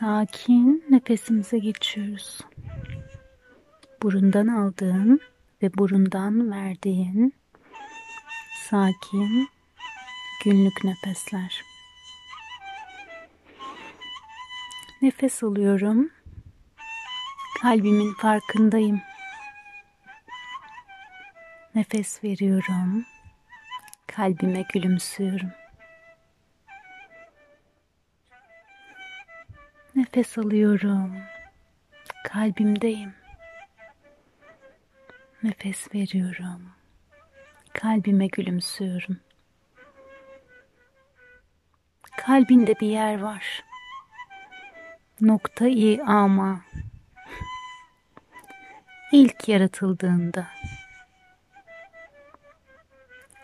Sakin nefesimize geçiyoruz. Burundan aldığın ve burundan verdiğin sakin günlük nefesler. Nefes alıyorum. Kalbimin farkındayım. Nefes veriyorum. Kalbime gülümsüyorum. Nefes alıyorum. Kalbimdeyim. Nefes veriyorum. Kalbime gülümsüyorum. Kalbinde bir yer var. Nokta i ama. İlk yaratıldığında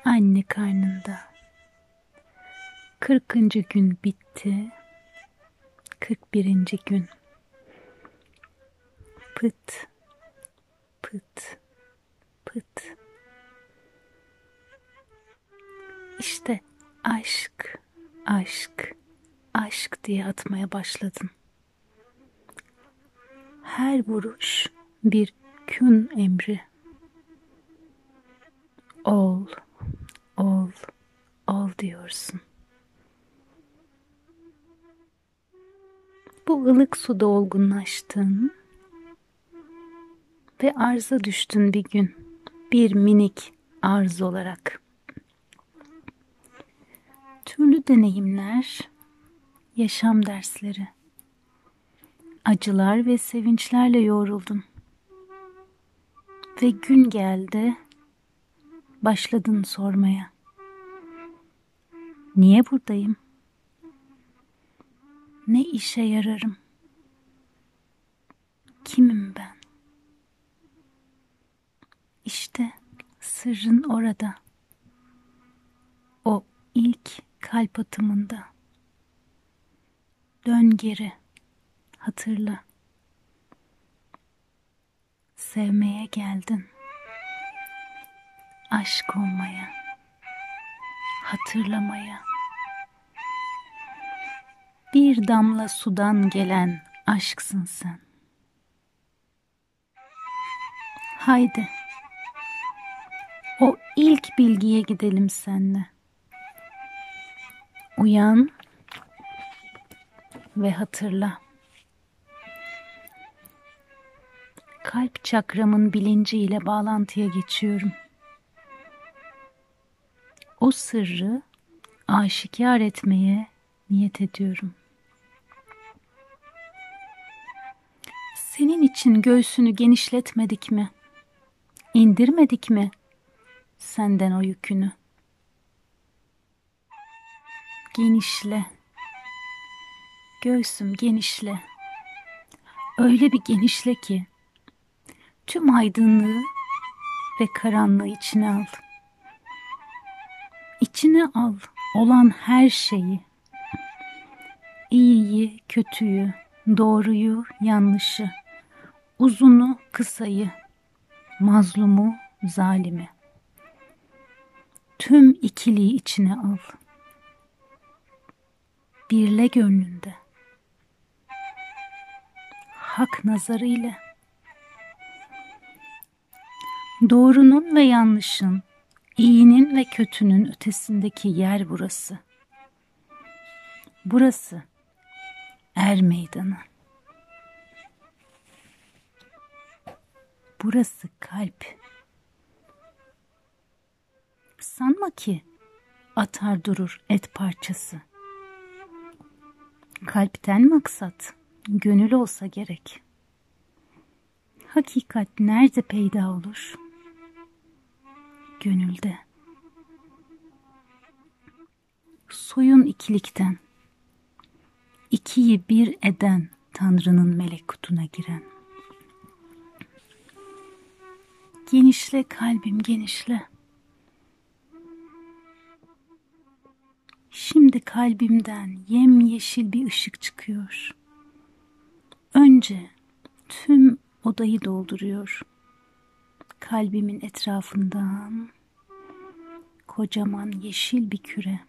anne karnında 40. gün bitti 41. gün. Pıt pıt pıt. İşte aşk aşk aşk diye atmaya başladın. Her vuruş bir kün emri. Ol ol ol diyorsun Bu ılık suda olgunlaştın ve arza düştün bir gün. Bir minik arz olarak. Türlü deneyimler, yaşam dersleri, acılar ve sevinçlerle yoğruldun. Ve gün geldi, başladın sormaya. Niye buradayım? Ne işe yararım? Kimim ben? İşte sırrın orada. O ilk kalp atımında. Dön geri, hatırla. Sevmeye geldin. Aşk olmaya, hatırlamaya bir damla sudan gelen aşksın sen. Haydi. O ilk bilgiye gidelim senle. Uyan ve hatırla. Kalp çakramın bilinciyle bağlantıya geçiyorum. O sırrı aşikar etmeye niyet ediyorum. Senin için göğsünü genişletmedik mi? İndirmedik mi senden o yükünü? Genişle. Göğsüm genişle. Öyle bir genişle ki tüm aydınlığı ve karanlığı içine al. İçine al olan her şeyi. İyiyi, kötüyü, doğruyu, yanlışı uzunu kısayı, mazlumu zalimi. Tüm ikiliği içine al. Birle gönlünde. Hak nazarı ile. Doğrunun ve yanlışın, iyinin ve kötünün ötesindeki yer burası. Burası er meydanı. Burası kalp. Sanma ki atar durur et parçası. Kalpten maksat gönül olsa gerek. Hakikat nerede peyda olur? Gönülde. Soyun ikilikten, ikiyi bir eden Tanrı'nın melekutuna giren. Genişle kalbim genişle. Şimdi kalbimden yemyeşil bir ışık çıkıyor. Önce tüm odayı dolduruyor. Kalbimin etrafından kocaman yeşil bir küre.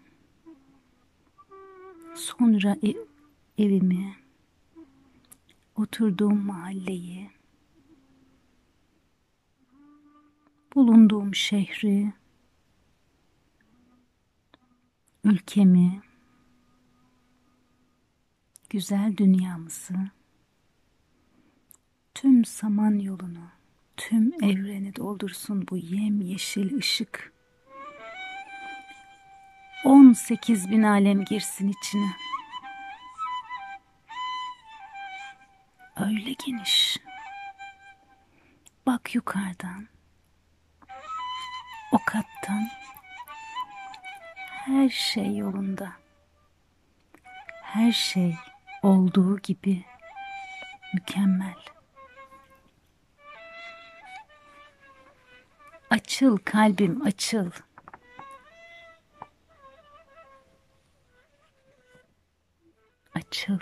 Sonra ev, evimi, oturduğum mahalleyi, bulunduğum şehri, ülkemi, güzel dünyamızı, tüm saman yolunu, tüm evreni doldursun bu yem yeşil ışık. 18 bin alem girsin içine. Öyle geniş. Bak yukarıdan. O kattan. Her şey yolunda. Her şey olduğu gibi mükemmel. Açıl kalbim açıl. Açıl.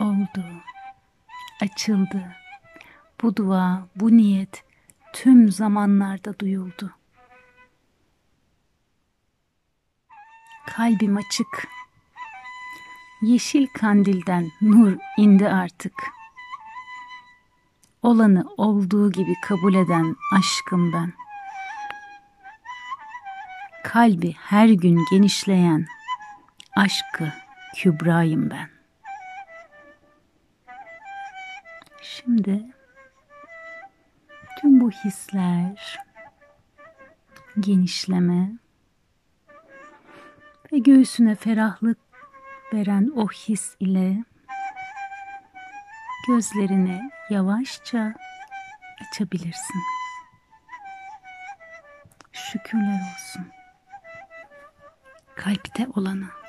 Oldu. Açıldı. Bu dua, bu niyet tüm zamanlarda duyuldu. Kalbim açık. Yeşil kandilden nur indi artık.'' olanı olduğu gibi kabul eden aşkım ben. Kalbi her gün genişleyen aşkı kübrayım ben. Şimdi tüm bu hisler, genişleme ve göğsüne ferahlık veren o his ile gözlerini yavaşça açabilirsin. Şükürler olsun. Kalpte olana.